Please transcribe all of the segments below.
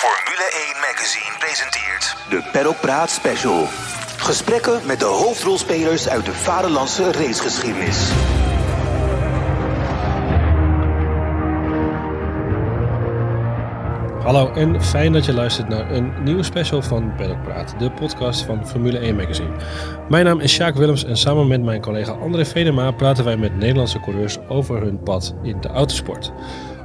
Formule 1 Magazine presenteert De Paddock Praat Special. Gesprekken met de hoofdrolspelers uit de vaderlandse racegeschiedenis. Hallo en fijn dat je luistert naar een nieuwe special van Paddock Praat, de podcast van Formule 1 Magazine. Mijn naam is Sjaak Willems en samen met mijn collega André Vedema praten wij met Nederlandse coureurs over hun pad in de autosport.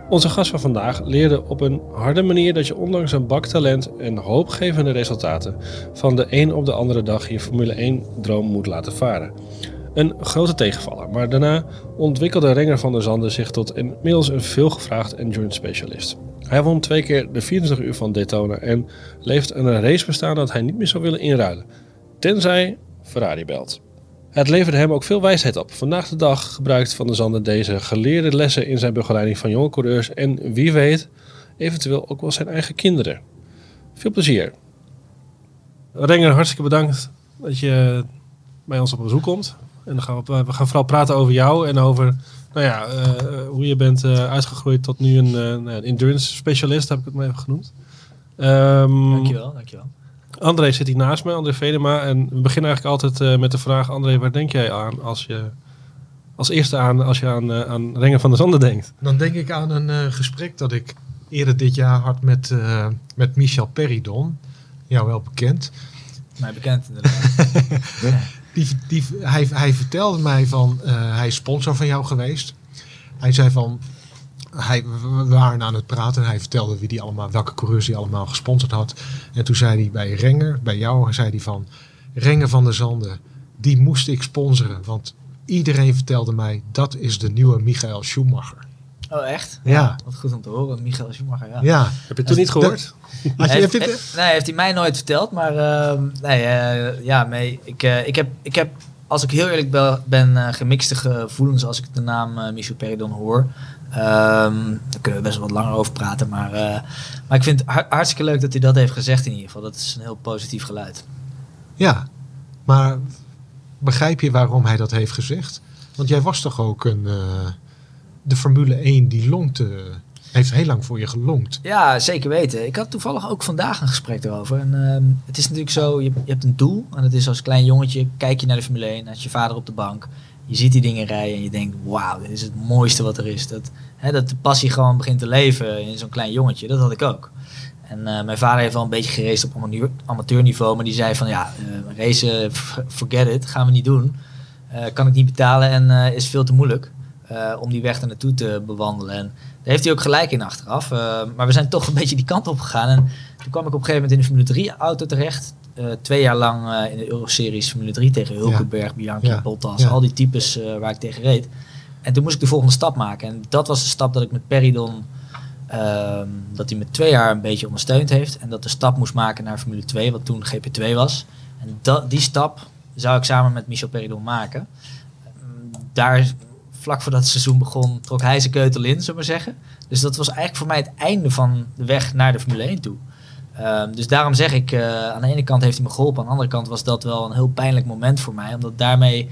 Onze gast van vandaag leerde op een harde manier dat je ondanks een bak talent en hoopgevende resultaten van de een op de andere dag je Formule 1 droom moet laten varen. Een grote tegenvaller, maar daarna ontwikkelde Renger van der Zanden zich tot inmiddels een veelgevraagd endurance specialist. Hij won twee keer de 24 uur van Daytona en leeft een race bestaan dat hij niet meer zou willen inruilen. Tenzij Ferrari belt. Het leverde hem ook veel wijsheid op. Vandaag de dag gebruikt Van der Zanden deze geleerde lessen in zijn begeleiding van jonge coureurs en wie weet, eventueel ook wel zijn eigen kinderen. Veel plezier. Renger, hartstikke bedankt dat je bij ons op bezoek komt. En dan gaan we, we gaan vooral praten over jou en over nou ja, eh, hoe je bent eh, uitgegroeid tot nu een, eh, een endurance specialist, heb ik het maar even genoemd. Ehm, Dankjewel, dankjewel. André zit hier naast me, André Vedema. En we beginnen eigenlijk altijd eh, met de vraag, André, waar denk jij aan als je als eerste aan als je aan, eh, aan Renger van der Zanden denkt? Dan denk ik aan een eh, gesprek dat ik eerder dit jaar had met, eh, met Michel Peridon. Jou wel bekend. Mij bekend inderdaad. Die, die, hij, hij vertelde mij van, eh, hij is sponsor van jou geweest. Hij zei van, hij, we waren aan het praten en hij vertelde wie die allemaal, welke coureurs hij allemaal gesponsord had. En toen zei hij bij Renger, bij jou, zei hij van, Renger van der Zanden, die moest ik sponsoren. Want iedereen vertelde mij, dat is de nieuwe Michael Schumacher. Oh, echt? Ja. Wat goed om te horen. Michael Schumacher, ja. Ja. Heb je het toen niet gehoord? Had je, heeft, je- heeft- nee, heeft hij mij nooit verteld. Maar ehm, nee, eh, ja, mee, ik, eh, ik, heb, ik heb, als ik heel eerlijk ben, ben eh, gemixte gevoelens als ik de naam eh, Michel Peridon hoor. Ehm, daar kunnen we best wel wat langer over praten. Maar, eh, maar ik vind het har- hartstikke leuk dat hij dat heeft gezegd in ieder geval. Dat is een heel positief geluid. Ja, maar begrijp je waarom hij dat heeft gezegd? Want jij was toch ook een. eh, de Formule 1 die longte. Heeft heel lang voor je gelongd. Ja, zeker weten. Ik had toevallig ook vandaag een gesprek erover. En, ehm, het is natuurlijk zo, je, je hebt een doel. En het is als klein jongetje, kijk je naar de Formule 1, had je vader op de bank. Je ziet die dingen rijden en je denkt, wauw, dit is het mooiste wat er is. Dat, hè, dat de passie gewoon begint te leven in zo'n klein jongetje. Dat had ik ook. En eh, mijn vader heeft wel een beetje geraced op amateur- amateurniveau. Maar die zei van, ja, eh, racen, forget it, gaan we niet doen. Eh, kan ik niet betalen en is veel te moeilijk. om die weg er naartoe te bewandelen. En daar heeft hij ook gelijk in achteraf. Eh, maar we zijn toch een beetje die kant op gegaan. En toen kwam ik op een gegeven moment in de Formule 3 auto terecht. Eh, twee jaar lang eh, in de Euroseries Formule 3 tegen Hulkenberg, Bianchi, Ja. Bottas. Ja. Al die types waar ik tegen reed. En toen moest ik de volgende stap maken. En dat was de stap dat ik met Peridon... ehm, dat hij me twee jaar een beetje ondersteund heeft. En dat de stap moest maken naar Formule 2, wat toen GP2 was. En dat, die stap zou ik samen met Michel Peridon maken. Daar, vlak voordat het seizoen begon, trok hij zijn keutel in, zullen we zeggen. Dus dat was eigenlijk voor mij het einde van de weg naar de Formule 1 toe. Ehm, dus daarom zeg ik, eh, aan de ene kant heeft hij me geholpen, aan de andere kant was dat wel een heel pijnlijk moment voor mij. Omdat daarmee,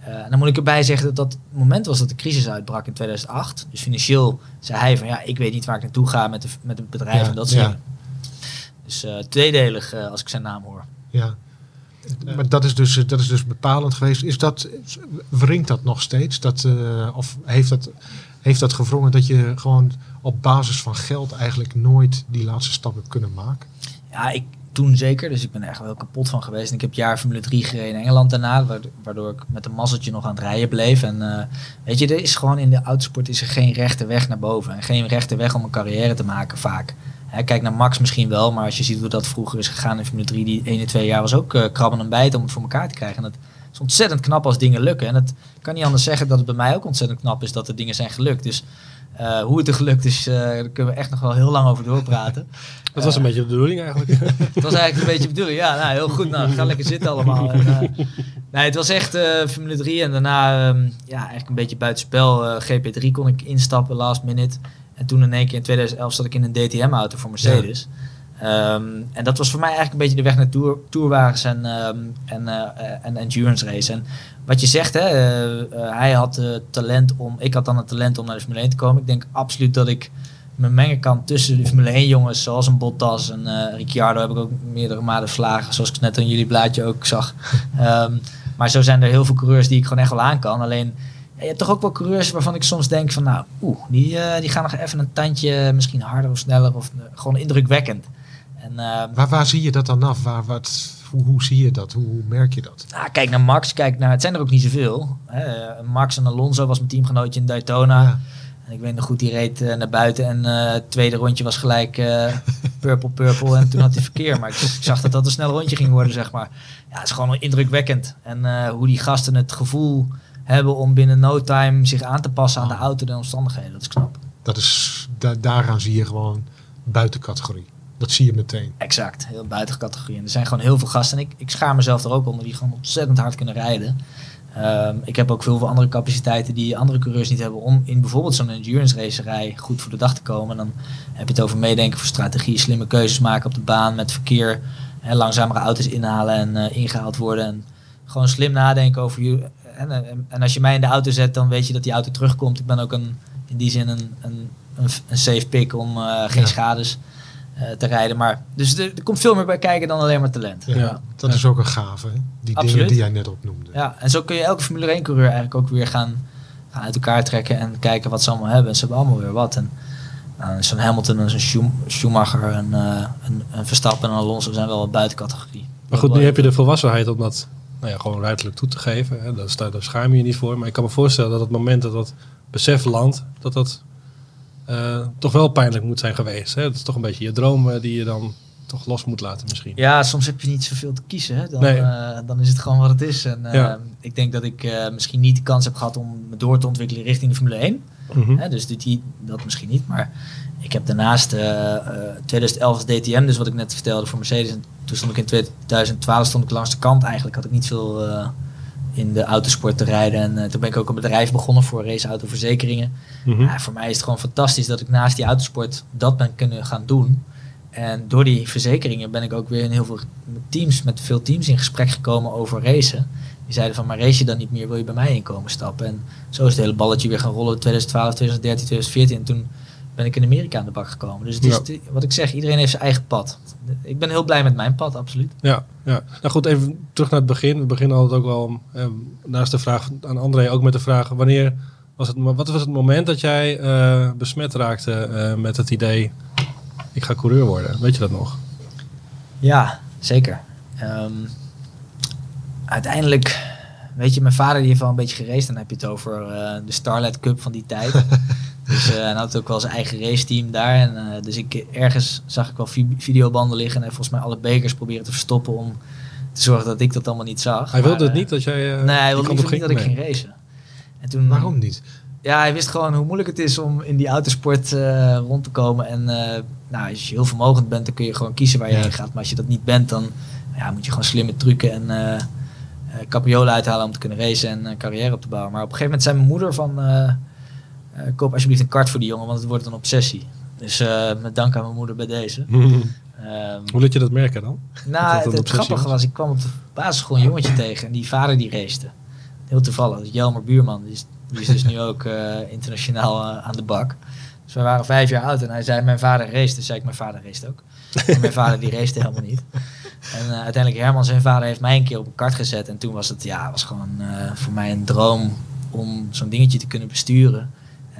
eh, en dan moet ik erbij zeggen dat dat het moment was dat de crisis uitbrak in 2008. Dus financieel zei hij van ja, ik weet niet waar ik naartoe ga met, de, met het bedrijf Ja, en dat soort ja. dingen. Dus eh, tweedelig eh, als ik zijn naam hoor. Ja. Maar dat is, dus, dat is dus bepalend geweest. Is dat, wringt dat nog steeds? Dat, eh, of heeft dat, heeft dat gevrongen dat je gewoon op basis van geld eigenlijk nooit die laatste stap hebt kunnen maken? Ja, ik toen zeker. Dus ik ben er echt wel kapot van geweest. Ik heb jaar Formule 3 gereden in Engeland daarna. waardo- Waardoor ik met een mazzeltje nog aan het rijden bleef. En eh, weet je, er is gewoon in de autosport is er geen rechte weg naar boven. En geen rechte weg om een carrière te maken vaak. Hè, kijk naar Max misschien wel. Maar als je ziet hoe dat vroeger is gegaan in Formule 3. Die 1 twee jaar was ook eh, krabben en bijten om het voor elkaar te krijgen. En dat is ontzettend knap als dingen lukken. En het kan niet anders zeggen dat het bij mij ook ontzettend knap is dat de dingen zijn gelukt. Dus eh, hoe het er gelukt is, eh, daar kunnen we echt nog wel heel lang over doorpraten. Dat was een beetje de bedoeling eigenlijk. het was eigenlijk een beetje de bedoeling. Ja, nou, heel goed. Nou, ga lekker zitten allemaal. En, nee, het was echt Formule 3 en daarna ehm, ja, eigenlijk een beetje buitenspel. Eh, GP3 kon ik instappen, last minute. En toen in één keer in 2011 zat ik in een DTM-auto voor Mercedes. Ehm, en dat was voor mij eigenlijk een beetje de weg naar tour, tourwagens en, ehm, en, eh, en endurance race. En wat je zegt, hè, eh, eh, hij had talent om, ik had dan het talent om naar de Formule 1 te komen. Ik denk absoluut dat ik me mengen kan tussen de Formule 1 jongens, zoals een Bottas en Ricciardo heb ik ook meerdere malen verslagen, zoals ik net aan jullie blaadje ook zag. Ehm, maar zo zijn er heel veel coureurs die ik gewoon echt wel aan kan. Alleen, je hebt toch ook wel coureurs waarvan ik soms denk van, nou, oeh, die, eh, die gaan nog even een tandje misschien harder of sneller of eh, gewoon indrukwekkend. En, ehm, Waar, waar zie je dat dan af? Waar, wat, hoe, hoe zie je dat? Hoe, hoe merk je dat? nou, kijk naar Max, kijk naar, het zijn er ook niet zoveel. Hè. Eh, Max en Alonso was mijn teamgenootje in Daytona. Ja. En ik weet nog goed, die reed eh, naar buiten en eh, het tweede rondje was gelijk eh, purple, purple. En toen had hij verkeer. Maar ik, ik zag dat dat een snel rondje ging worden, zeg maar. Ja, het is gewoon indrukwekkend. En eh, hoe die gasten het gevoel hebben om binnen no time zich aan te passen aan de auto en de omstandigheden. Dat is knap. Dat is, da- daaraan zie je gewoon buitencategorie. Dat zie je meteen. Exact, heel buiten categorie. En er zijn gewoon heel veel gasten. En ik, ik schaar mezelf er ook onder die gewoon ontzettend hard kunnen rijden. Ehm, ik heb ook veel, veel andere capaciteiten die andere coureurs niet hebben om in bijvoorbeeld zo'n endurance racerij goed voor de dag te komen. En dan heb je het over meedenken voor strategie, slimme keuzes maken op de baan met verkeer, hè, langzamere auto's inhalen en eh, ingehaald worden. En gewoon slim nadenken over je. En, en, en als je mij in de auto zet, dan weet je dat die auto terugkomt. Ik ben ook een, in die zin een, een, een, een safe pick om eh, geen Ja. schades eh, te rijden. Maar, dus er, er komt veel meer bij kijken dan alleen maar talent. Ja, Ja. Dat Ja. is ook een gave. Hè? Die dingen die jij net opnoemde. Ja, en zo kun je elke Formule 1 coureur eigenlijk ook weer gaan, gaan uit elkaar trekken en kijken wat ze allemaal hebben. En ze hebben allemaal weer wat. En nou, zo'n Hamilton en zo'n Schum- Schumacher en eh, een, een Verstappen en een Alonso zijn wel wat buiten categorie. Maar goed, nu heb je de volwassenheid om dat nou ja, gewoon ruiterlijk toe te geven. Hè. Daar, sta, daar schaam je je niet voor. Maar ik kan me voorstellen dat het moment dat dat besef landt, dat dat eh, toch wel pijnlijk moet zijn geweest. Hè. Dat is toch een beetje je droom eh, die je dan toch los moet laten misschien. Ja, soms heb je niet zoveel te kiezen. Hè? Dan, Nee. eh, dan is het gewoon wat het is. En, Ja. Ik denk dat ik misschien niet de kans heb gehad om me door te ontwikkelen richting de Formule 1. Mhm. Dus die, dat misschien niet. Maar ik heb daarnaast eh, eh, 2011 als DTM, dus wat ik net vertelde voor Mercedes. En toen stond ik in 2012 stond ik langs de kant eigenlijk. Had ik niet veel eh, in de autosport te rijden. En eh, toen ben ik ook een bedrijf begonnen voor raceautoverzekeringen. Ja, voor mij is het gewoon fantastisch dat ik naast die autosport dat ben kunnen gaan doen. En door die verzekeringen ben ik ook weer in heel veel teams, met veel teams in gesprek gekomen over racen. Die zeiden van, maar race je dan niet meer, wil je bij mij inkomen stappen? En zo is het hele balletje weer gaan rollen 2012, 2013, 2014. En toen ben ik in Amerika aan de bak gekomen. Dus het is, Ja. wat ik zeg, iedereen heeft zijn eigen pad. Ik ben heel blij met mijn pad, absoluut. Ja, ja. Nou goed, even terug naar het begin. We beginnen altijd ook wel, eh, naast de vraag aan André, ook met de vraag: wanneer was het, wat was het moment dat jij eh, besmet raakte eh, met het idee: ik ga coureur worden? Weet je dat nog? Ja, zeker. Ehm, uiteindelijk, weet je, mijn vader die heeft wel een beetje geraced. Dan heb je het over eh, de Starlight Cup van die tijd. dus hij had ook wel zijn eigen raceteam daar. En, eh, dus ik, ergens zag ik wel vi- videobanden liggen en hij volgens mij alle bekers proberen te verstoppen om te zorgen dat ik dat allemaal niet zag. Hij wilde Maar, het eh, niet dat jij. nee, hij wilde niet dat ik ging racen. En toen, Waarom niet? ja, hij wist gewoon hoe moeilijk het is om in die autosport rond te komen. En nou, als je heel vermogend bent, dan kun je gewoon kiezen waar je Ja. heen gaat. Maar als je dat niet bent, dan ja, moet je gewoon slimme trucken en eh, capriolen uithalen om te kunnen racen en een carrière op te bouwen. Maar op een gegeven moment zei mijn moeder van, eh, koop alsjeblieft een kart voor die jongen, want het wordt een obsessie. Dus eh, met dank aan mijn moeder bij deze. Mhm. Ehm, Hoe liet je dat merken dan? nou, dat het, grappige was? ik kwam op de basisschool een jongetje tegen en die vader die racete. Heel toevallig, Jelmer Buurman. Die is, die is dus nu ook eh, internationaal aan de bak. Dus wij waren vijf jaar oud en hij zei, mijn vader race. Dus zei ik, mijn vader race ook. En mijn vader die race helemaal niet. En eh, uiteindelijk Herman, zijn vader, heeft mij een keer op een kart gezet. En toen was het, ja, was gewoon voor mij een droom om zo'n dingetje te kunnen besturen.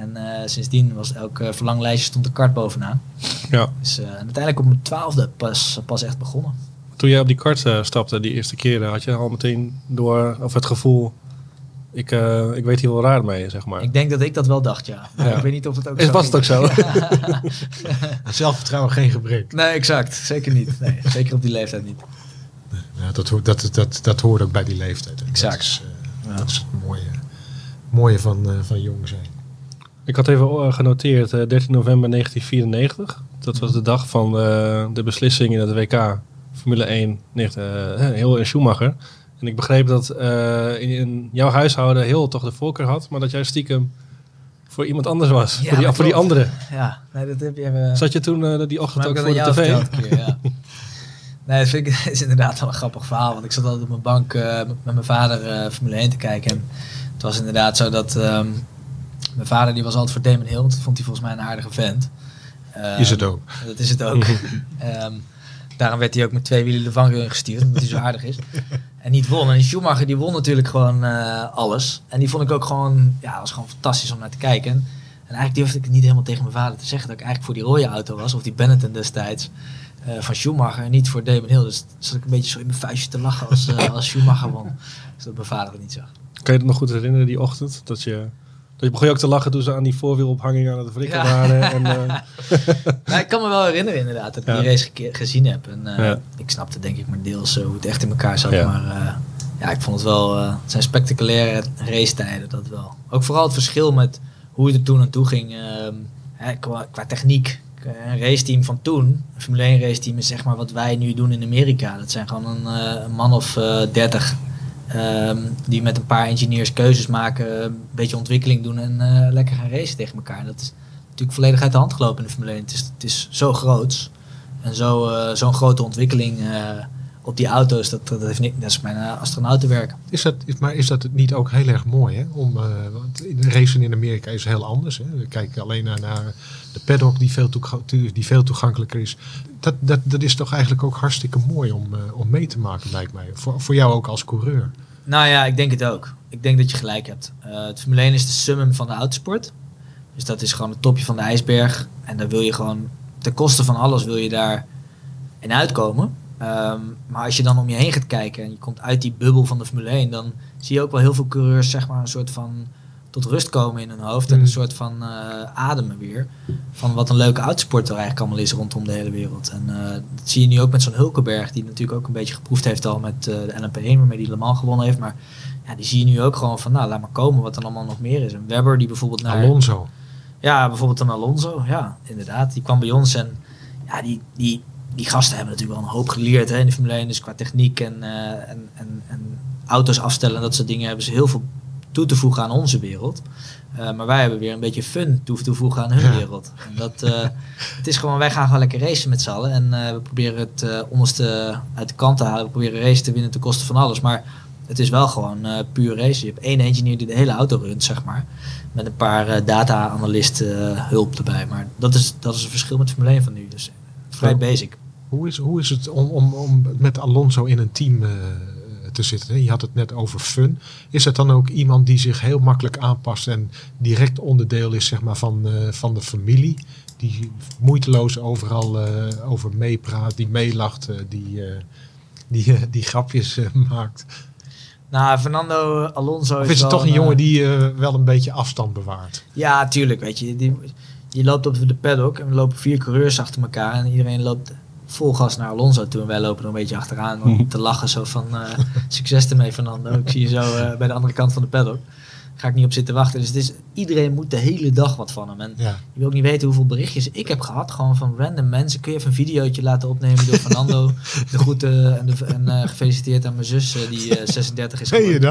En eh, sindsdien was elk eh, verlanglijstje stond de kart bovenaan. Ja. Dus eh, en uiteindelijk op mijn twaalfde pas, pas echt begonnen. Toen jij op die kart stapte, die eerste keer, had je al meteen door, of het gevoel: ik, eh, ik weet hier wel raar mee, zeg maar. Ik denk dat ik dat wel dacht, ja. Maar Ja. ik weet niet of het ook Is, zo was het ook zo? Zelfvertrouwen geen gebrek. Nee, exact. Zeker niet. Nee, zeker op die leeftijd niet. Ja, dat, hoort, dat, dat, dat hoort ook bij die leeftijd. hè. Exact. Dat is, Ja. dat is het mooie, mooie van, eh, van jong zijn. Ik had even eh, genoteerd, eh, 13 november 1994. Dat was de dag van eh, de beslissing in het WK Formule 1, nicht- eh, heel in Schumacher. En ik begreep dat eh, in, in jouw huishouden heel toch de voorkeur had, maar dat jij stiekem voor iemand anders was. Ja, voor, die, voor die andere. Ja, nee, dat heb je... eh, Zat je toen eh, die ochtend ook voor de tv? keer, ja. Nee, dat vind ik is inderdaad wel een grappig verhaal. Want ik zat altijd op mijn bank eh, met mijn vader eh, Formule 1 te kijken. En het was inderdaad zo dat... ehm, mijn vader die was altijd voor Damon Hill. Dat vond hij volgens mij een aardige vent. Ehm, Is het ook. Dat is het ook. Ehm, daarom werd hij ook met twee wielen de vangrail ingestuurd, omdat hij zo aardig is. En niet won. En Schumacher die won natuurlijk gewoon eh, alles. En die vond ik ook gewoon, ja, was gewoon fantastisch om naar te kijken. En, en eigenlijk durfde ik het niet helemaal tegen mijn vader te zeggen dat ik eigenlijk voor die rode auto was, of die Benetton destijds. eh, van Schumacher en niet voor Damon Hill. Dus zat ik een beetje zo in mijn vuistje te lachen als, eh, als Schumacher won. Dus dat mijn vader het niet zag. Kan je het nog goed herinneren, die ochtend? Dat je, je begon je ook te lachen toen ze aan die voorwielophanging aan het Ja. waren. En, eh, ik kan me wel herinneren inderdaad dat ik Ja. die race gezien heb. En eh, Ja. ik snapte denk ik maar deels hoe het echt in elkaar zat. Ja. Maar eh, ja, ik vond het wel, het zijn spectaculaire racetijden, dat wel. Ook vooral het verschil met hoe het er toen aan toe ging. ehm, hè, qua, qua techniek. Een raceteam van toen, een Formule 1 raceteam is zeg maar wat wij nu doen in Amerika. Dat zijn gewoon een, een man of dertig ehm, die met een paar engineers keuzes maken, een beetje ontwikkeling doen en eh, lekker gaan racen tegen elkaar. Dat is natuurlijk volledig uit de hand gelopen in de Formule 1. Het is, het is zo groot en eh, zo'n grote ontwikkeling eh, op die auto's. Dat, dat, heeft niet, dat is bijna astronautenwerk. Is dat, is, maar is dat niet ook heel erg mooi? Hè? Om, eh, want racen in Amerika is heel anders. Hè? We kijken alleen naar, naar de paddock die veel, die veel toegankelijker is. Dat, dat, dat is toch eigenlijk ook hartstikke mooi om, eh, om mee te maken, lijkt mij. Voor, voor jou ook als coureur. Nou ja, ik denk het ook. Ik denk dat je gelijk hebt. Eh het Formule 1 is de summum van de autosport. Dus dat is gewoon het topje van de ijsberg. En daar wil je gewoon, ten koste van alles wil je daar in uitkomen. Ehm, maar als je dan om je heen gaat kijken en je komt uit die bubbel van de Formule 1, dan zie je ook wel heel veel coureurs zeg maar een soort van tot rust komen in hun hoofd en een soort van eh, ademen weer. Van wat een leuke autosport er eigenlijk allemaal is rondom de hele wereld. En eh, dat zie je nu ook met zo'n Hulkenberg, die natuurlijk ook een beetje geproefd heeft al met eh, de LMP1, waarmee hij Le Mans gewonnen heeft. Maar ja, die zie je nu ook gewoon van, nou, laat maar komen wat er allemaal nog meer is. En Webber, die bijvoorbeeld naar... Alonso. Ja, bijvoorbeeld een Alonso. Ja, inderdaad. Die kwam bij ons en ja, die, die, die gasten hebben natuurlijk wel een hoop geleerd hè, in de Formule 1. Dus qua techniek en, eh, en, en, en auto's afstellen en dat soort dingen hebben ze heel veel toe te voegen aan onze wereld. Eh, maar wij hebben weer een beetje fun toe te voegen aan hun Ja. wereld. En dat, eh, het is gewoon, wij gaan gewoon lekker racen met z'n allen. En we proberen het onderste uit de kant te halen. We proberen race te winnen ten koste van alles. Maar het is wel gewoon puur race. Je hebt één engineer die de hele auto runt, zeg maar. Met een paar data-analysten hulp erbij. Maar dat is, dat is het verschil met Formule 1 van nu. Dus vrij basic. Hoe is, hoe is het om, om, om met Alonso in een team eh, te zitten? hè? Je had het net over fun. Is het dan ook iemand die zich heel makkelijk aanpast en direct onderdeel is zeg maar, van, eh, van de familie? Die moeiteloos overal eh, over meepraat, die meelacht, die, die, die grapjes maakt? Nou, Fernando Alonso Of is het toch een jongen die wel een beetje afstand bewaart? Ja, tuurlijk. Weet je, die, je loopt op de paddock en we lopen vier coureurs achter elkaar. En iedereen loopt vol gas naar Alonso toe. En wij lopen er een beetje achteraan om te lachen. Zo van, eh, succes ermee Fernando. Ik zie je zo eh, bij de andere kant van de paddock. Ga ik niet op zitten wachten. Dus het is, iedereen moet de hele dag wat van hem. En Ja. je wil ook niet weten hoeveel berichtjes ik heb gehad. Gewoon van random mensen. Kun je even een videootje laten opnemen door Fernando. de groeten en, de, en eh, gefeliciteerd aan mijn zus eh, die eh, 36 is Ken je geworden.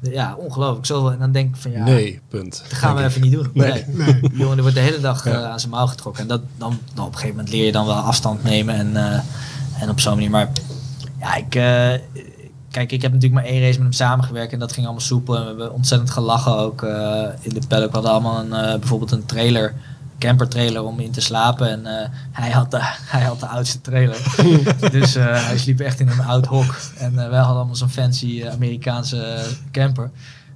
dat? Ja, ongelooflijk. Zoveel. En dan denk ik van ja, nee, punt. dat gaan we even niet doen. Nee. Nee. Jongen die wordt de hele dag Ja. eh, aan zijn mouw getrokken. En dat, dan, dan op een gegeven moment leer je dan wel afstand nemen. En, eh, en op zo'n manier. Maar ja, ik... kijk, ik heb natuurlijk maar één race met hem samengewerkt. En dat ging allemaal soepel. En we hebben ontzettend gelachen ook eh, in de paddock. We hadden allemaal een, eh, bijvoorbeeld een trailer... camper trailer om in te slapen. En eh, hij, had de, hij had de oudste trailer. dus hij sliep echt in een oud hok. En wij hadden allemaal zo'n fancy Amerikaanse camper.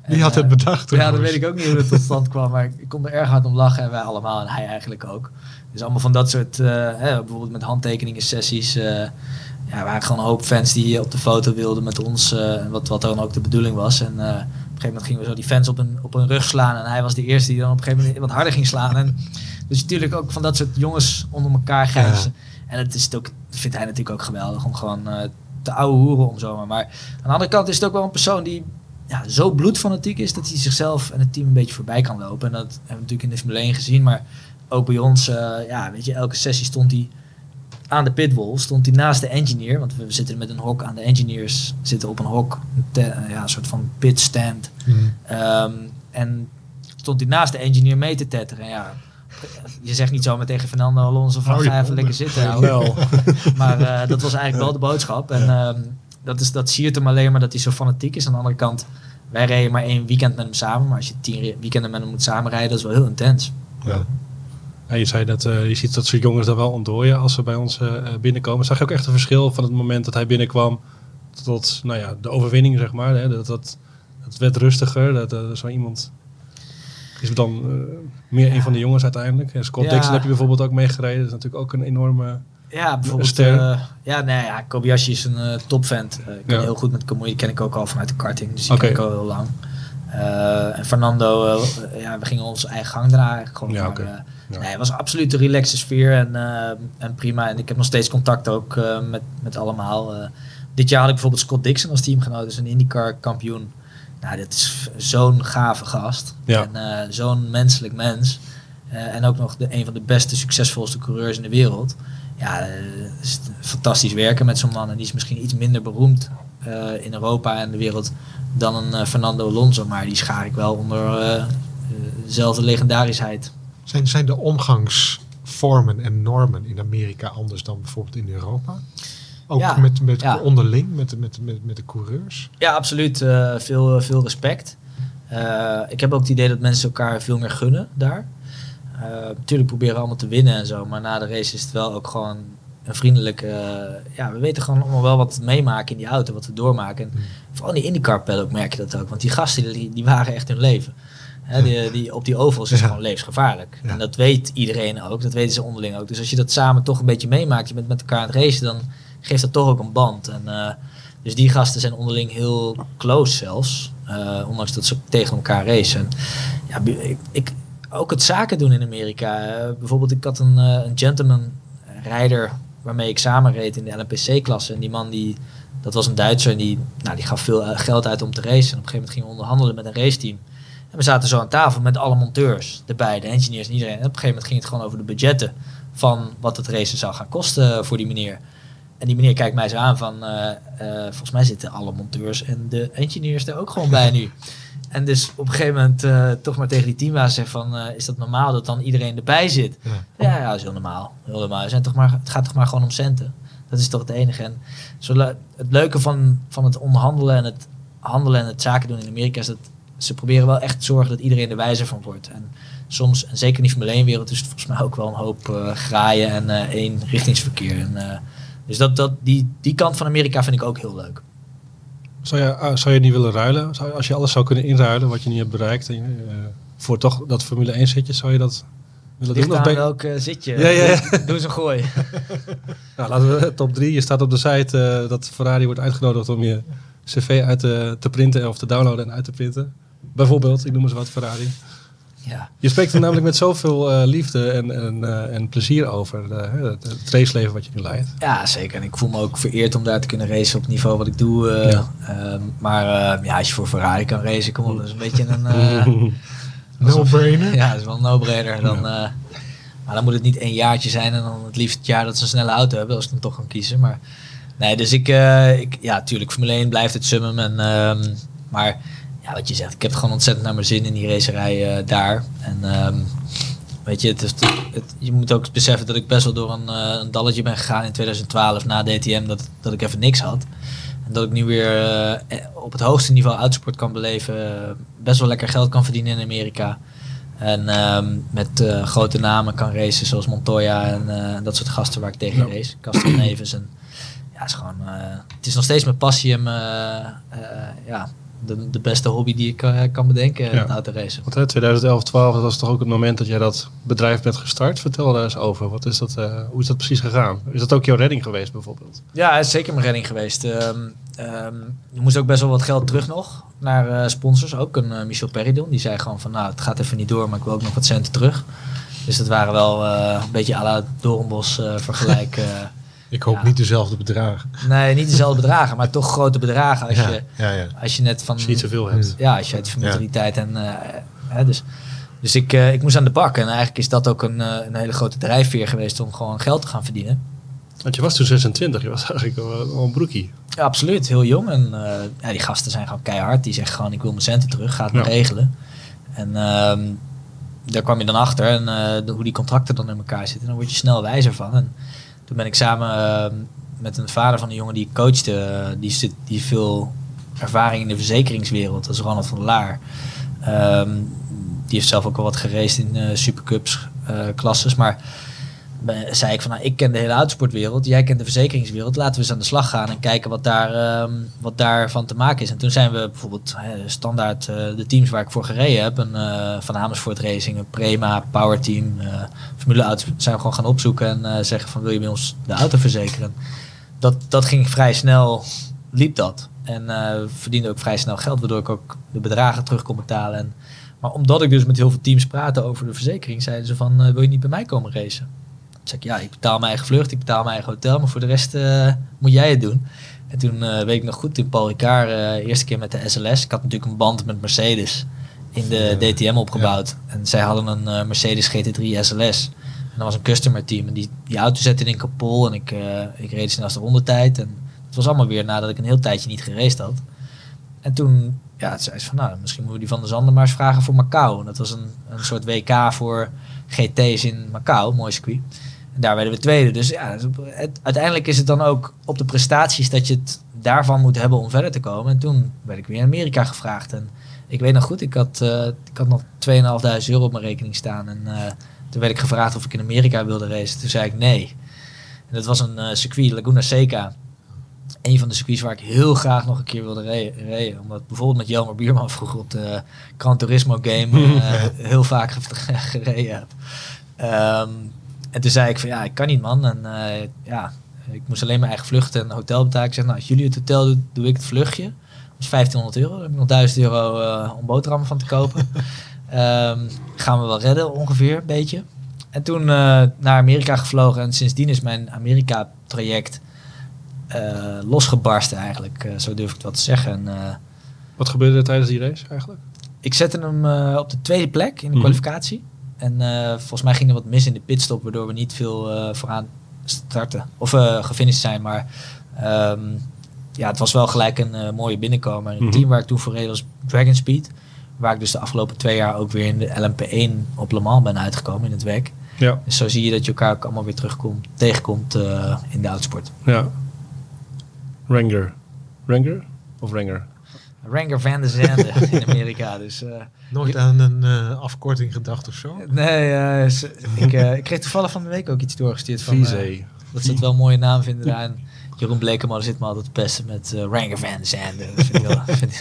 Wie had het bedacht? ja, dat weet ik ook niet hoe het tot stand kwam, maar ik kon er erg hard om lachen en wij allemaal en hij eigenlijk ook. Dus allemaal van dat soort, hè, bijvoorbeeld met handtekeningen sessies. Ja, er waren gewoon een hoop fans die op de foto wilden met ons, eh, wat, wat dan ook de bedoeling was. En eh, op een gegeven moment gingen we zo die fans op een, op een rug slaan en hij was de eerste die dan op een gegeven moment wat harder ging slaan. En, dus natuurlijk ook van dat soort jongens onder elkaar grijzen. En het is het ook, vindt hij natuurlijk ook geweldig om gewoon eh, te ouwe hoeren om zomaar. Maar aan de andere kant is het ook wel een persoon die ja, zo bloedfanatiek is dat hij zichzelf en het team een beetje voorbij kan lopen. En dat hebben we natuurlijk in de Formule 1 gezien. Maar ook bij ons, ja, weet je, elke sessie stond hij aan de pitwall, stond hij naast de engineer. Want we zitten met een hok aan de engineers, zitten op een hok, een, te- eh, ja, een soort van pitstand. Hmm. Ehm, en stond hij naast de engineer mee te tetteren. En ja, je zegt niet zomaar tegen Fernando Alonso van ga even lekker zitten. ouwe. Maar eh, dat was eigenlijk wel de boodschap. En ehm, dat, is, dat siert hem alleen maar dat hij zo fanatiek is. Aan de andere kant, wij reden maar één weekend met hem samen. Maar als je tien weekenden met hem moet samenrijden, dat is wel heel intens. Ja. Je zei dat eh, je ziet dat soort jongens dan wel ontdooien als ze bij ons eh, eh, binnenkomen. Zag je ook echt een verschil van het moment dat hij binnenkwam tot nou ja, de overwinning, zeg maar. Hè? Dat, dat, het werd rustiger. Dat, zo iemand is dan meer een van de jongens uiteindelijk. En Scott Ja. Dixon heb je bijvoorbeeld ook meegereden. Dat is natuurlijk ook een enorme... Ja, bijvoorbeeld. ster. ja, nee, ja, Kobayashi is een topvent. Ik Ja. heel goed met. Die ken ik ook al vanuit de karting. Dus die Oké. ken ik al heel lang. Eh, en Fernando, eh, ja, we gingen onze eigen gang daarna eigenlijk gewoon. Ja, maar, oké. eh, Ja. Nee, het was absoluut een relaxe sfeer en, en prima. En ik heb nog steeds contact ook met, met allemaal. Dit jaar had ik bijvoorbeeld Scott Dixon als teamgenoot. Dus een IndyCar kampioen. Nou, dit is zo'n gave gast. Ja. En zo'n menselijk mens. En ook nog de, een van de beste, succesvolste coureurs in de wereld. Ja, fantastisch werken met zo'n man. En die is misschien iets minder beroemd eh, in Europa en de wereld dan een eh, Fernando Alonso. Maar die schaar ik wel onder eh, dezelfde legendarisheid. Zijn, zijn de omgangsvormen en normen in Amerika anders dan bijvoorbeeld in Europa? Ook Ja, met, met ja. onderling, met, met, met, met de coureurs? Ja, absoluut. veel, veel respect. Ik heb ook het idee dat mensen elkaar veel meer gunnen daar. Natuurlijk proberen we allemaal te winnen en zo, maar na de race is het wel ook gewoon een vriendelijke. eh, ja, we weten gewoon allemaal wel wat we meemaken in die auto, wat we doormaken. En vooral in die IndyCar paddock merk je dat ook, want die gasten die, die waren echt hun leven. Hè, die, die, op die ovals is Ja. gewoon levensgevaarlijk. Ja. En dat weet iedereen ook, dat weten ze onderling ook. Dus als je dat samen toch een beetje meemaakt, je bent met elkaar aan het racen, dan geeft dat toch ook een band. En, eh, dus die gasten zijn onderling heel close zelfs. eh, ondanks dat ze tegen elkaar racen. En Ja, ik, ik, ook het zaken doen in Amerika. bijvoorbeeld, ik had een, een gentleman rijder waarmee ik samen reed in de LMPC-klasse. En die man, die, dat was een Duitser, en die, nou, die gaf veel eh, geld uit om te racen. En op een gegeven moment ging we onderhandelen met een raceteam. En we zaten zo aan tafel met alle monteurs erbij, de engineers en iedereen. En op een gegeven moment ging het gewoon over de budgetten van wat het racen zou gaan kosten voor die meneer. En die meneer kijkt mij zo aan van, eh, eh, volgens mij zitten alle monteurs en de engineers er ook gewoon bij nu. En dus op een gegeven moment eh, toch maar tegen die teambaas zeggen van, eh, is dat normaal dat dan iedereen erbij zit? Ja. Ja, ja, dat is heel normaal. Heel normaal. Zijn toch maar, het gaat toch maar gewoon om centen. Dat is toch het enige. En zo het leuke van, van het onderhandelen en het handelen en het zaken doen in Amerika is dat ze proberen wel echt te zorgen dat iedereen er wijzer van wordt. En soms, en zeker in die Formule 1 wereld, is het volgens mij ook wel een hoop eh, graaien en één richtingsverkeer. En, dus dat, dat, die, die kant van Amerika vind ik ook heel leuk. Zou je, ah, zou je niet willen ruilen? Zou, als je alles zou kunnen inruilen wat je niet hebt bereikt, en, eh, voor toch dat Formule 1 zitje, zou je dat willen Ligt doen? Of aan ben- welk eh, zit je. Ja, ja, ja. Doe eens een gooi. Nou, laten we top 3. Je staat op de site eh, dat Ferrari wordt uitgenodigd om je cv uit te, te printen of te downloaden en uit te printen. Bijvoorbeeld, ik noem eens wat Ferrari. Ja. Je spreekt er namelijk met zoveel eh, liefde en, en, eh, en plezier over eh, het, het raceleven wat je nu leidt. Ja, zeker. En ik voel me ook vereerd om daar te kunnen racen op het niveau wat ik doe. eh, Ja. ehm, maar eh, ja, als je voor Ferrari kan racen, kom op, dat is een beetje een... eh, No-brainer? ja, dat is wel een no-brainer. Dan, eh, maar dan moet het niet één jaartje zijn en dan het liefst het jaar dat ze een snelle auto hebben, als ik dan toch kan kiezen. Maar nee, dus ik, eh, ik ja, tuurlijk, Formule 1 blijft het summum. En, ehm, maar ja, wat je zegt, ik heb het gewoon ontzettend naar mijn zin in die racerij eh, daar. En ehm, weet je, het is, het, je moet ook beseffen dat ik best wel door een, eh, een dalletje ben gegaan in 2012 na DTM, dat, dat ik even niks had. En dat ik nu weer eh, op het hoogste niveau autosport kan beleven. best wel lekker geld kan verdienen in Amerika. En ehm, met grote namen kan racen zoals Montoya en dat soort gasten waar ik tegen Ja. race. Castro Neves. En, ja, het is gewoon, het is nog steeds mijn passie en ja, de, de beste hobby die ik eh, kan bedenken, Ja. het autoracen. Want hè, 2011, 12, dat was toch ook het moment dat jij dat bedrijf bent gestart. Vertel daar eens over. Wat is dat, eh, hoe is dat precies gegaan? Is dat ook jouw redding geweest bijvoorbeeld? Ja, het is zeker mijn redding geweest. Ehm ehm, er moest ook best wel wat geld terug nog naar eh, sponsors. Ook een eh, Michel Peridon. Die zei gewoon van nou, het gaat even niet door, maar ik wil ook nog wat centen terug. Dus dat waren wel eh, een beetje à la Doornbos eh, vergelijk. Ik hoop Ja. niet dezelfde bedragen. nee, niet dezelfde bedragen, maar toch grote bedragen. Als, ja, je, ja, ja. als je net van... Als je niet zoveel hebt. Ja, als je uit familiariteit en... eh, hè, dus dus ik, eh, ik moest aan de bak. En eigenlijk is dat ook een, eh, een hele grote drijfveer geweest om gewoon geld te gaan verdienen. Want je was toen 26, je was eigenlijk wel wel een broekie. Ja, absoluut. Heel jong. En eh, ja, die gasten zijn gewoon keihard. Die zeggen gewoon, ik wil mijn centen terug. Ga het maar regelen. En ehm, daar kwam je dan achter. En eh, de- hoe die contracten dan in elkaar zitten. Dan word je snel wijzer van. En toen ben ik samen ehm, met een vader van een jongen die ik coachte. eh, die, zit, die veel ervaring in de verzekeringswereld. Dat is Ronald van Laar. Ehm, die heeft zelf ook al wat geraced in eh, supercups. eh, klasses. Maar zei ik van, nou, ik ken de hele autosportwereld, jij kent de verzekeringswereld. Laten we eens aan de slag gaan en kijken wat, daar, ehm, wat daarvan te maken is. En toen zijn we bijvoorbeeld standaard eh, de teams waar ik voor gereden heb. Een, eh, van Amersfoort Racing, een Prema, Power Team, eh, Formule Auto's. Zijn we gewoon gaan opzoeken en zeggen van, wil je bij ons de auto verzekeren? Dat, dat ging vrij snel, liep dat. En verdiende ook vrij snel geld, waardoor ik ook de bedragen terug kon betalen. En, maar omdat ik dus met heel veel teams praatte over de verzekering, zeiden ze van, wil je niet bij mij komen racen? Zei ik, ja, ik betaal mijn eigen vlucht, ik betaal mijn eigen hotel, maar voor de rest eh, moet jij het doen. En toen eh, weet ik nog goed, toen Paul Ricard uh, eerste keer met de SLS, ik had natuurlijk een band met Mercedes in de DTM opgebouwd. En zij hadden een Mercedes GT3 SLS. En dat was een customer team. En die, die auto zette in Kapol en ik, ik reed snel als de rondetijd. En het was allemaal weer nadat ik een heel tijdje niet geraced had. En toen ja, zei ze van, nou, misschien moeten we die van de Zanden maar eens vragen voor Macau. En dat was een, een soort WK voor GT's in Macau, mooi circuit. Daar werden we tweede. Dus ja, het- uiteindelijk is het dan ook op de prestaties dat je het daarvan moet hebben om verder te komen. En toen werd ik weer in Amerika gevraagd. En ik weet nog goed, ik had, eh, ik had nog 2.500 euro op mijn rekening staan. En eh, toen werd ik gevraagd of ik in Amerika wilde racen. Toen zei ik nee. En dat was een eh, circuit, Laguna Seca. Een van de circuits waar ik heel graag nog een keer wilde rijden. Omdat bijvoorbeeld met Jelmer Bierman vroeger op de Gran Turismo game heel vaak ge- gereden heb. Ehm, en toen zei ik van ja, ik kan niet man. En eh, ja, ik moest alleen mijn eigen vlucht en hotel betalen. Ik zeg nou, als jullie het hotel doen, doe ik het vluchtje. Dat is 1500 euro. Dan heb ik nog 1000 euro eh, om boterhammen van te kopen. Ehm, gaan we wel redden ongeveer, een beetje. En toen eh, naar Amerika gevlogen. En sindsdien is mijn Amerika-traject eh, losgebarsten eigenlijk. Zo durf ik het wel te zeggen. En, Wat gebeurde er tijdens die race eigenlijk? ik zette hem op de tweede plek in de Mhm. kwalificatie. En eh, volgens mij ging er wat mis in de pitstop, waardoor we niet veel eh, vooraan starten. Of eh gefinished zijn, maar ehm, ja, het was wel gelijk een mooie binnenkomer. En het team waar ik toen voor reed was Dragon Speed. Waar ik dus de afgelopen twee jaar ook weer in de LMP1 op Le Mans ben uitgekomen in het WEC. Ja. Dus zo zie je dat je elkaar ook allemaal weer terugkomt, tegenkomt in de autosport. Ja. Ranger. Ranger? Of Ranger? Ranger van der Zande in Amerika. Dus eh, Nooit aan een eh, afkorting gedacht of zo? nee, ze- ik, ik kreeg toevallig van de week ook iets doorgestuurd van... Dat ze het wel een mooie naam vinden daar. En Jeroen Blekemolen zit me altijd te pesten met Ranger van der Zande. Dat vind ik wel- vind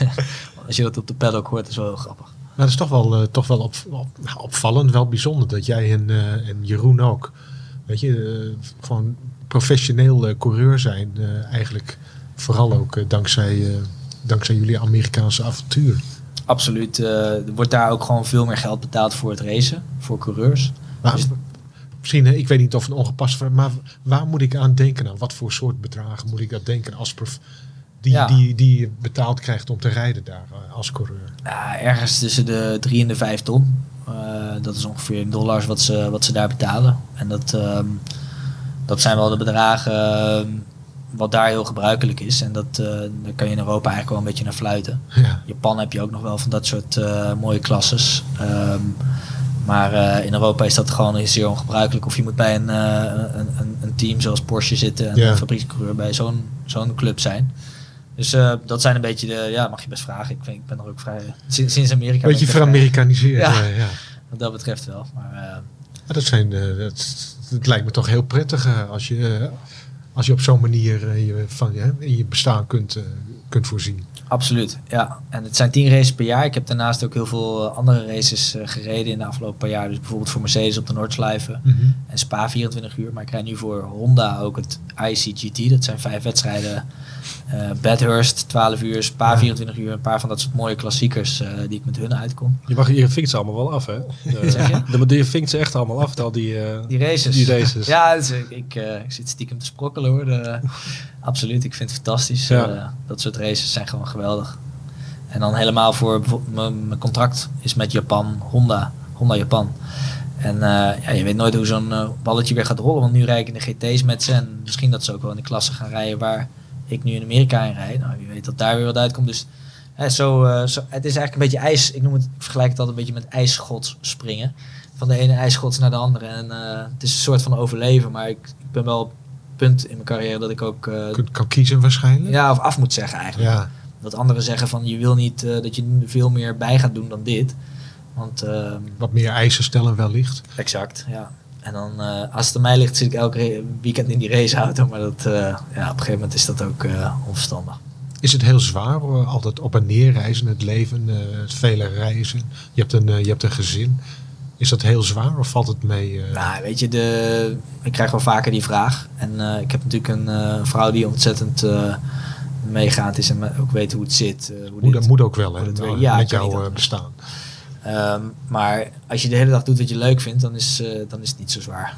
Als je dat op de paddock hoort, is wel heel grappig. Maar dat is toch wel, toch wel op, op- opvallend, wel bijzonder dat jij en, en Jeroen ook, weet je, gewoon professioneel coureur zijn. eigenlijk vooral ook dankzij, dankzij jullie Amerikaanse avontuur. Absoluut. eh, er wordt daar ook gewoon veel meer geld betaald voor het racen. Voor coureurs. Maar Dus- misschien, ik weet niet of een ongepast vraag, maar waar moet ik aan denken? Aan wat voor soort bedragen moet ik dat denken als prof, die, Ja. die, die je betaald krijgt om te rijden daar eh, als coureur? Ja, ergens tussen de 3 en de 5 ton. Eh, dat is ongeveer in dollars wat ze, wat ze daar betalen. En dat, ehm, dat zijn wel de bedragen ehm, wat daar heel gebruikelijk is. En dat, daar kan je in Europa eigenlijk wel een beetje naar fluiten. Ja. Japan heb je ook nog wel van dat soort eh, mooie klasses. Ehm, maar eh, in Europa is dat gewoon zeer ongebruikelijk. Of je moet bij een, een, een, een team zoals Porsche zitten en Ja. een fabriekscoureur bij zo'n zo'n club zijn. Dus dat zijn een beetje de, ja, mag je best vragen. Ik, vind, ik ben er ook vrij, sinds, sinds Amerika. Beetje er veramerikaniseerd. Ja. Ja. ja. Wat dat betreft wel. Maar Maar dat zijn, eh, dat, het lijkt me toch heel prettig als je, als je op zo'n manier eh, je, van, je, in je bestaan kunt, eh, kunt voorzien. Absoluut, ja. En het zijn tien races per jaar. Ik heb daarnaast ook heel veel eh, andere races gereden in de afgelopen paar jaar. Dus bijvoorbeeld voor Mercedes op de Noordslijven en Spa 24 uur. Maar ik rijd nu voor Honda ook het ICGT. Dat zijn vijf wedstrijden. Eh Bathurst 12 uur, Spa Ja. 24 uur. Een paar van dat soort mooie klassiekers eh, die ik met hun uitkom. Je, mag, je vinkt ze allemaal wel af, hè? De, Zeg je? de, je vinkt ze echt allemaal af, al die... eh, Die races. Die races. Ja, dus ik, ik, ik zit stiekem te sprokkelen hoor. De, absoluut, ik vind het fantastisch. Ja. Dat soort races zijn gewoon geweldig. En dan helemaal voor mijn contract is met Japan, Honda, Honda Japan. En ja, je weet nooit hoe zo'n balletje weer gaat rollen. Want nu rijd ik in de GT's met ze. En misschien dat ze ook wel in de klasse gaan rijden waar ik nu in Amerika rijd. Nou, wie weet dat daar weer wat uitkomt. Dus hè, zo, eh, zo, het is eigenlijk een beetje ijs. Ik, noem het, ik vergelijk het altijd een beetje met ijsschots springen. Van de ene ijsschots naar de andere. En eh, het is een soort van overleven. Maar ik, ik ben wel op het punt in mijn carrière dat ik ook eh, Kunt, kan kiezen waarschijnlijk. ja, of af moet zeggen eigenlijk. Ja. Dat anderen zeggen van je wil niet dat je veel meer bij gaat doen dan dit. Want ehm, Wat meer eisen stellen wellicht. Exact, ja. En dan, eh, als het aan mij ligt, zit ik elke weekend in die raceauto. Maar dat, eh, ja, op een gegeven moment is dat ook eh, onverstandig. Is het heel zwaar, altijd op en neer reizen, het leven, het vele reizen? Je hebt, een, je hebt een gezin. Is dat heel zwaar of valt het mee? Nou, weet je, de, ik krijg wel vaker die vraag. En ik heb natuurlijk een vrouw die ontzettend meegaand is en ook weet hoe het zit. hoe moet, dit- moet ook wel, hè? nou. Ja, met jouw bestaan. Ehm, maar als je de hele dag doet wat je leuk vindt, dan is, eh, dan is het niet zo zwaar.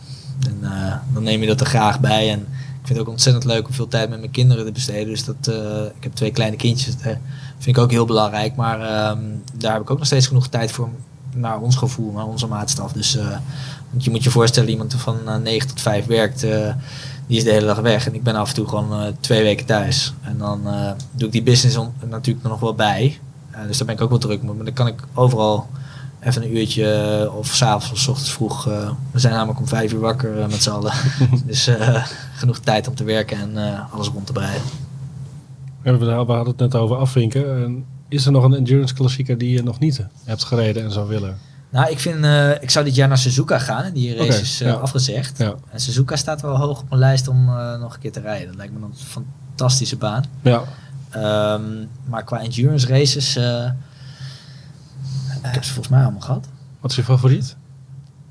Eh, dan neem je dat er graag bij. En ik vind het ook ontzettend leuk om veel tijd met mijn kinderen te besteden. Dus dat, eh, ik heb twee kleine kindjes. Dat vind ik ook heel belangrijk. Maar ehm, daar heb ik ook nog steeds genoeg tijd voor. Naar ons gevoel, naar onze maatstaf. Dus want je moet je voorstellen, iemand van eh, 9 tot 5 werkt, die is de hele dag weg. En ik ben af en toe gewoon twee weken thuis. En dan doe ik die business natuurlijk nog wel bij. Eh, dus daar ben ik ook wel druk mee. Maar dan kan ik overal even een uurtje eh, of s'avonds of s ochtends vroeg. eh, we zijn namelijk om vijf uur wakker met z'n allen. dus genoeg tijd om te werken en alles rond te breien. Ja, we hadden het net over afvinken. En is er nog een endurance klassieker die je nog niet hebt gereden en zou willen? Nou, ik vind, ik zou dit jaar naar Suzuka gaan. Die race is ja. afgezegd. Ja. En Suzuka staat wel hoog op mijn lijst om nog een keer te rijden. Dat lijkt me een fantastische baan. Ja, Ehm, maar qua endurance races, eh, ik heb ze volgens mij allemaal gehad. wat is je favoriet?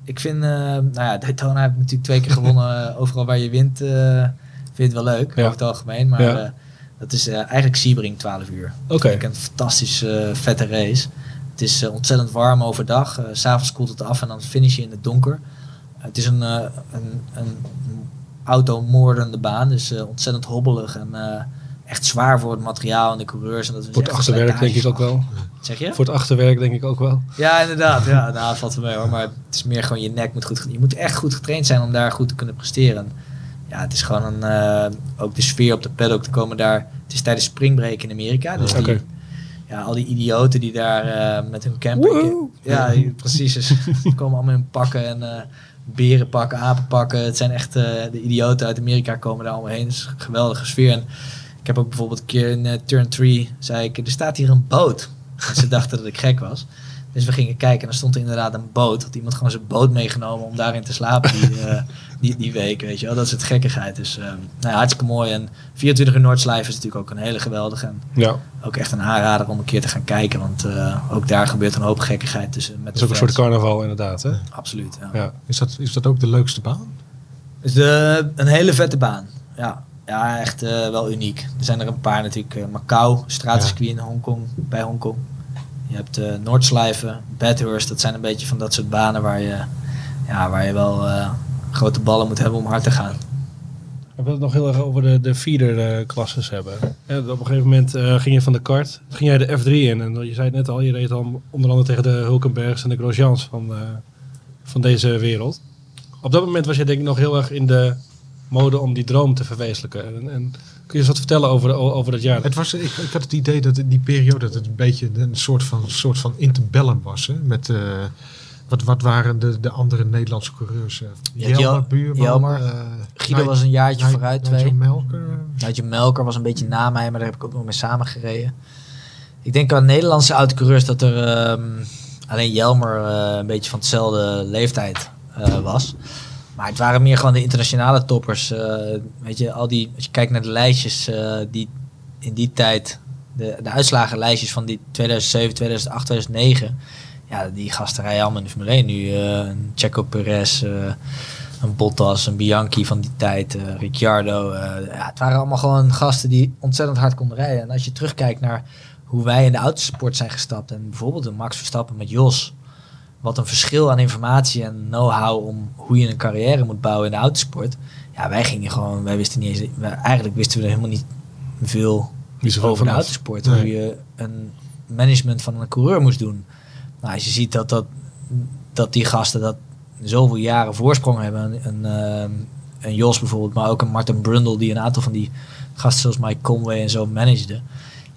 Ik vind, eh, nou ja, Daytona heb ik natuurlijk twee keer gewonnen. eh, overal waar je wint, eh, vind je het wel leuk, Ja. over het algemeen. Maar Ja. eh, dat is eh, eigenlijk Sebring 12 uur. Oké. Ik een fantastisch eh, vette race. Het is eh, ontzettend warm overdag. S S'avonds koelt het af en dan finish je in het donker. het is een, eh, een, een automoordende baan. Dus eh, ontzettend hobbelig en eh, echt zwaar voor het materiaal en de coureurs. En dat Voor het achterwerk denk ik ook wel. Zeg je? Voor het achterwerk denk ik ook wel. Ja, inderdaad. Ja, nou, valt wel mee hoor. Maar het is meer gewoon je nek moet goed. Je moet echt goed getraind zijn om daar goed te kunnen presteren. Ja, het is gewoon een. eh, ook de sfeer op de paddock te komen daar. Het is tijdens springbreak in Amerika. Dus die, ja, al die idioten die daar eh, met hun camper. Woehoe. Ja, precies. Dus, komen allemaal in pakken en eh beren pakken, apen pakken. Het zijn echt de idioten uit Amerika komen daar allemaal heen. Het is een geweldige sfeer. En ik heb ook bijvoorbeeld een keer in eh, turn 3 zei ik, er staat hier een boot. En ze dachten dat ik gek was. Dus we gingen kijken en er stond er inderdaad een boot. Had iemand gewoon zijn boot meegenomen om daarin te slapen die, eh, die, die week, weet je wel. Dat is het gekkigheid. Dus eh, nou ja, hartstikke mooi. En 24 uur Noordslijf is natuurlijk ook een hele geweldige. En Ja, ook echt een aanrader om een keer te gaan kijken. Want ook daar gebeurt een hoop gekkigheid tussen met dat is ook een soort carnaval inderdaad. Hè? Absoluut, ja. Ja. Is dat, is dat ook de leukste baan? Dus de, een hele vette baan. Ja, ja echt eh, wel uniek. Er zijn er een paar natuurlijk. eh, Macau, straatcircuit in Hongkong, bij Hongkong. Je hebt eh Noordslijven, Bathurst. Dat zijn een beetje van dat soort banen waar je, ja, waar je wel grote ballen moet hebben om hard te gaan. We willen het nog heel erg over de, de feeder-klasses hebben. En op een gegeven moment ging je van de kart, ging jij de F3 in. En je zei het net al, je reed dan onder andere tegen de Hulkenbergs en de Grosjeans van, van deze wereld. Op dat moment was je denk ik nog heel erg in de mode om die droom te verwezenlijken. En, en kun je eens wat vertellen over, over dat jaar? Het was, ik, ik had het idee dat in die periode dat het een beetje een soort van, soort van interbellum was. Hè? Met, eh, wat, wat waren de, de andere Nederlandse coureurs? eh, Ja, Jelmer, Jel- Buurman. Jelmer. eh, Guido was een jaartje vooruit, Nigel twee. Melker. Nigel Melker was een beetje na mij, maar daar heb ik ook nog mee samen gereden. Ik denk aan Nederlandse autocoureurs dat er ehm, alleen Jelmer eh, een beetje van dezelfde leeftijd eh, was. Maar het waren meer gewoon de internationale toppers. eh, weet je, al die, als je kijkt naar de lijstjes eh, die in die tijd, de, de uitslagenlijstjes van die 2007, 2008, 2009. Ja, die gasten rijden allemaal in de Formule 1 nu. eh, een Checo Perez, een Bottas, een Bianchi van die tijd, Ricciardo. ja, het waren allemaal gewoon gasten die ontzettend hard konden rijden. En als je terugkijkt naar hoe wij in de autosport zijn gestapt en bijvoorbeeld een Max Verstappen met Jos. Wat een verschil aan informatie en know-how om hoe je een carrière moet bouwen in de autosport. Ja, wij gingen gewoon, wij wisten niet eens, wij- eigenlijk wisten we er helemaal niet veel Niet over de autosport. Nee. Hoe je een management van een coureur moest doen. Nou, als je ziet dat, dat, dat die gasten dat zoveel jaren voorsprong hebben. Een, een, een Jos bijvoorbeeld, maar ook een Martin Brundle die een aantal van die gasten zoals Mike Conway en zo managede.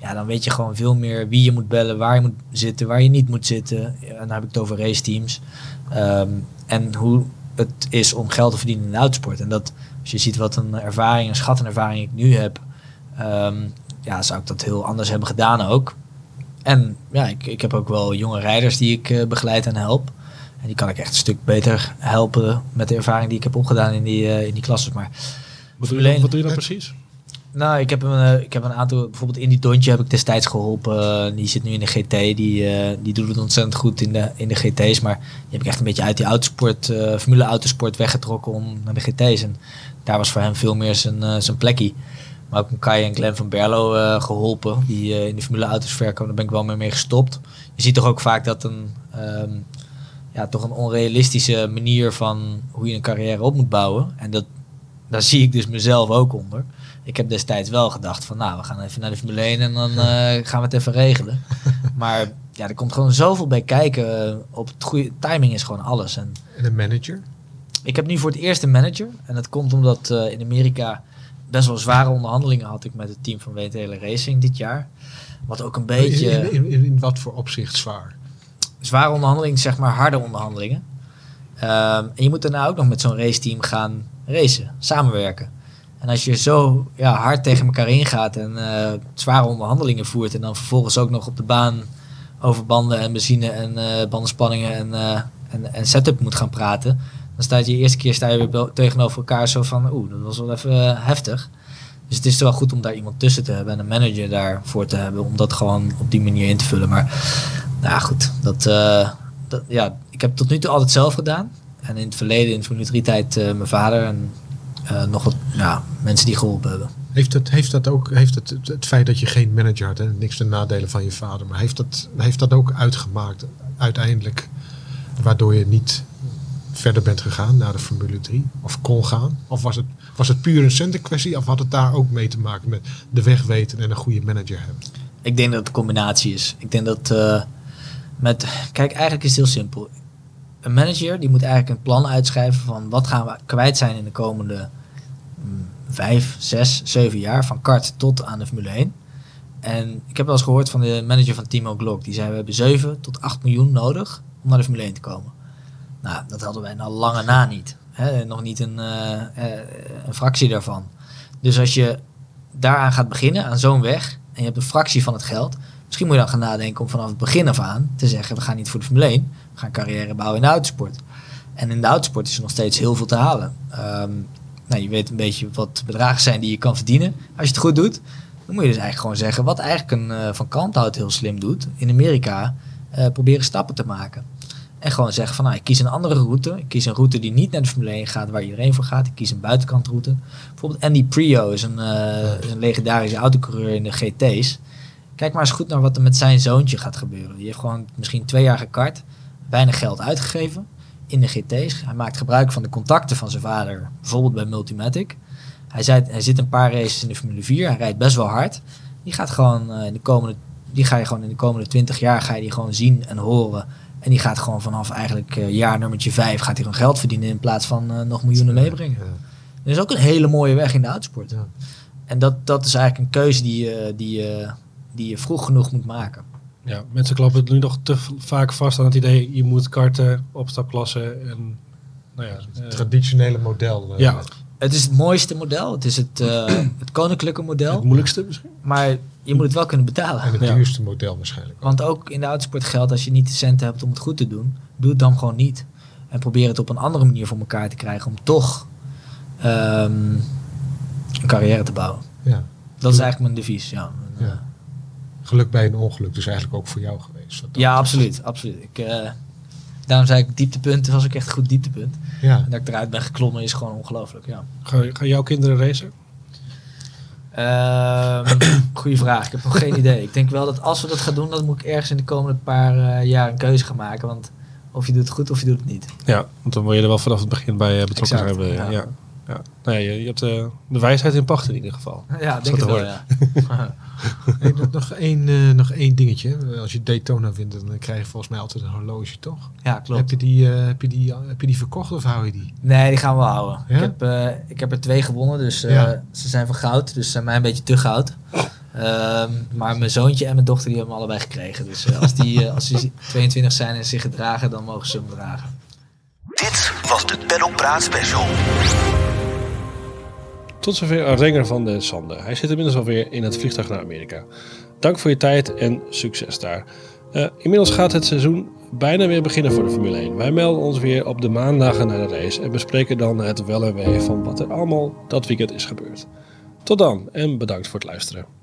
Ja, dan weet je gewoon veel meer wie je moet bellen, waar je moet zitten, waar je niet moet zitten. Ja, en dan heb ik het over raceteams. Ehm, en hoe het is om geld te verdienen in de autosport. En dat, als je ziet wat een ervaring, een schat en ervaring ik nu heb, ehm, ja, zou ik dat heel anders hebben gedaan ook. en ja, ik, ik heb ook wel jonge rijders die ik eh, begeleid en help. En die kan ik echt een stuk beter helpen met de ervaring die ik heb opgedaan in die, eh, in die klasses. Maar Wat doe je wat doe je dan precies? Nou, ik heb, een, eh, ik heb een aantal, bijvoorbeeld in die Dontje heb ik destijds geholpen. Eh, die zit nu in de GT, die, eh, die doet het ontzettend goed in de, in de GT's. Maar die heb ik echt een beetje uit die autosport, Formule Autosport weggetrokken om naar de GT's. En daar was voor hem veel meer zijn, eh, zijn plekje. Maar ook een Kai en Glenn van Berlo eh, geholpen, die in de Formule Auto's verkopen. Daar ben ik wel mee, mee gestopt. Je ziet toch ook vaak dat een, ehm, ja, toch een onrealistische manier van hoe je een carrière op moet bouwen. En dat, daar zie ik dus mezelf ook onder. Ik heb destijds wel gedacht van, nou, we gaan even naar de Formule 1 en dan eh, gaan we het even regelen. Maar ja, er komt gewoon zoveel bij kijken. eh, Op het goede timing is gewoon alles. En En een manager? ik heb nu voor het eerst een manager. En dat komt omdat eh, in Amerika best wel zware onderhandelingen had ik met het team van WTL Racing dit jaar. Wat ook een beetje In, in, in, in wat voor opzicht zwaar? zware onderhandelingen, zeg maar harde onderhandelingen. Ehm, en je moet daarna ook nog met zo'n raceteam gaan racen, samenwerken. En als je zo ja, hard tegen elkaar ingaat en eh, zware onderhandelingen voert en dan vervolgens ook nog op de baan over banden en benzine en eh, bandenspanningen en, eh, en, en setup moet gaan praten, dan staat je de eerste keer sta je weer tegenover elkaar zo van, oeh, dat was wel even heftig. Dus het is wel goed om daar iemand tussen te hebben en een manager daarvoor te hebben om dat gewoon op die manier in te vullen. Maar nou goed, dat, dat, ja, ik heb tot nu toe altijd zelf gedaan. En in het verleden, in de Formule 3 tijd, mijn vader en nog wat ja, mensen die geholpen hebben. Heeft dat, heeft dat ook, heeft het, het, het feit dat je geen manager had, en niks ten nadelen van je vader, maar heeft dat, heeft dat ook uitgemaakt uiteindelijk, waardoor je niet verder bent gegaan naar de Formule 3? Of kon gaan? Of was het, was het puur een centenkwestie? Of had het daar ook mee te maken met de weg weten en een goede manager hebben? Ik denk dat het een combinatie is. Ik denk dat eh, met... Kijk, eigenlijk is het heel simpel. Een manager die moet eigenlijk een plan uitschrijven van wat gaan we kwijt zijn in de komende mm, vijf, zes, zeven jaar. Van kart tot aan de Formule 1. En ik heb wel eens gehoord van de manager van Timo Glock. Die zei we hebben 7 tot 8 miljoen nodig om naar de Formule 1 te komen. Nou, dat hadden wij al lange na niet. Hè? Nog niet een, eh, eh, een fractie daarvan. Dus als je daaraan gaat beginnen, aan zo'n weg, en je hebt een fractie van het geld, misschien moet je dan gaan nadenken om vanaf het begin af aan te zeggen, we gaan niet voor de Formule 1, we gaan carrière bouwen in de autosport. En in de autosport is er nog steeds heel veel te halen. Ehm, nou, je weet een beetje wat de bedragen zijn die je kan verdienen. Als je het goed doet, dan moet je dus eigenlijk gewoon zeggen, wat eigenlijk een eh, Van Kanthout heel slim doet, in Amerika, eh, proberen stappen te maken. En gewoon zeggen van, nou, ik kies een andere route. Ik kies een route die niet naar de Formule 1 gaat, waar iedereen voor gaat. Ik kies een buitenkantroute. Bijvoorbeeld Andy Prio is een, eh, is een legendarische autocoureur in de GT's. Kijk maar eens goed naar wat er met zijn zoontje gaat gebeuren. Die heeft gewoon misschien twee jaar gekart, weinig geld uitgegeven in de GT's. Hij maakt gebruik van de contacten van zijn vader, bijvoorbeeld bij Multimatic. Hij, zei, hij zit een paar races in de Formule 4, hij rijdt best wel hard. Die gaat gewoon eh, in de komende, die ga je gewoon in de komende 20 jaar ga je die gewoon zien en horen. En die gaat gewoon vanaf eigenlijk eh, jaar nummertje 5 gaat hij gewoon geld verdienen in plaats van eh, nog miljoenen meebrengen. Ja. Er is ook een hele mooie weg in de autosport. Ja. En dat, dat is eigenlijk een keuze die je, die, je, die je vroeg genoeg moet maken. Ja, mensen klappen het nu nog te vaak vast aan het idee, je moet karten, opstapklassen en nou ja, Het eh, traditionele model. eh, Ja. Het is het mooiste model. Het is het, eh, het koninklijke het model. moeilijkste misschien. Maar je moet het wel kunnen En betalen. het Ja. duurste model waarschijnlijk. Want ook in de autosport geldt, als je niet de centen hebt om het goed te doen, doe het dan gewoon niet. En probeer het op een andere manier voor elkaar te krijgen om toch ehm, een carrière te bouwen. Ja. Dat is eigenlijk mijn devies. Ja, Ja. Geluk bij een ongeluk, dus eigenlijk ook voor jou geweest. ja absoluut. absoluut. Ik, eh, daarom zei ik, dieptepunt was ook echt een goed dieptepunt. Ja. En dat ik eruit ben geklommen is gewoon ongelooflijk. Ja. Gaan, gaan jouw kinderen racen? Ehm goeie vraag. Ik heb nog geen idee. Ik denk wel dat als we dat gaan doen, dan moet ik ergens in de komende paar eh, jaar een keuze gaan maken. Want of je doet het goed of je doet het niet. Ja, want dan wil je er wel vanaf het begin bij eh, betrokken Exact, hebben. Ja. ja. Ja. Nou ja, je, je hebt eh, de wijsheid in pacht in ieder geval. Ja, denk het wel. Ja. Hey, nog- nog, één, eh, nog één dingetje. Als je Daytona wint, dan krijg je volgens mij altijd een horloge, toch? ja, Heb klopt. je, die, eh, heb, je die, heb je die verkocht of hou je die? Nee, die gaan we houden. Ja? Ik, heb, eh, ik heb er twee gewonnen, dus eh, Ja. ze zijn van goud. Dus ze zijn mij een beetje te goud. Ehm, maar mijn zoontje en mijn dochter die hebben hem allebei gekregen. Dus als, die, eh, als die 22 zijn en zich gedragen, dan mogen ze hem dragen. Dit was de Paddock Praat Special. Tot zover Renger van de Sande. Hij zit inmiddels alweer in het vliegtuig naar Amerika. Dank voor je tijd en succes daar. Eh, inmiddels gaat het seizoen bijna weer beginnen voor de Formule 1. Wij melden ons weer op de maandagen naar de race en bespreken dan het wel en wee van wat er allemaal dat weekend is gebeurd. Tot dan en bedankt voor het luisteren.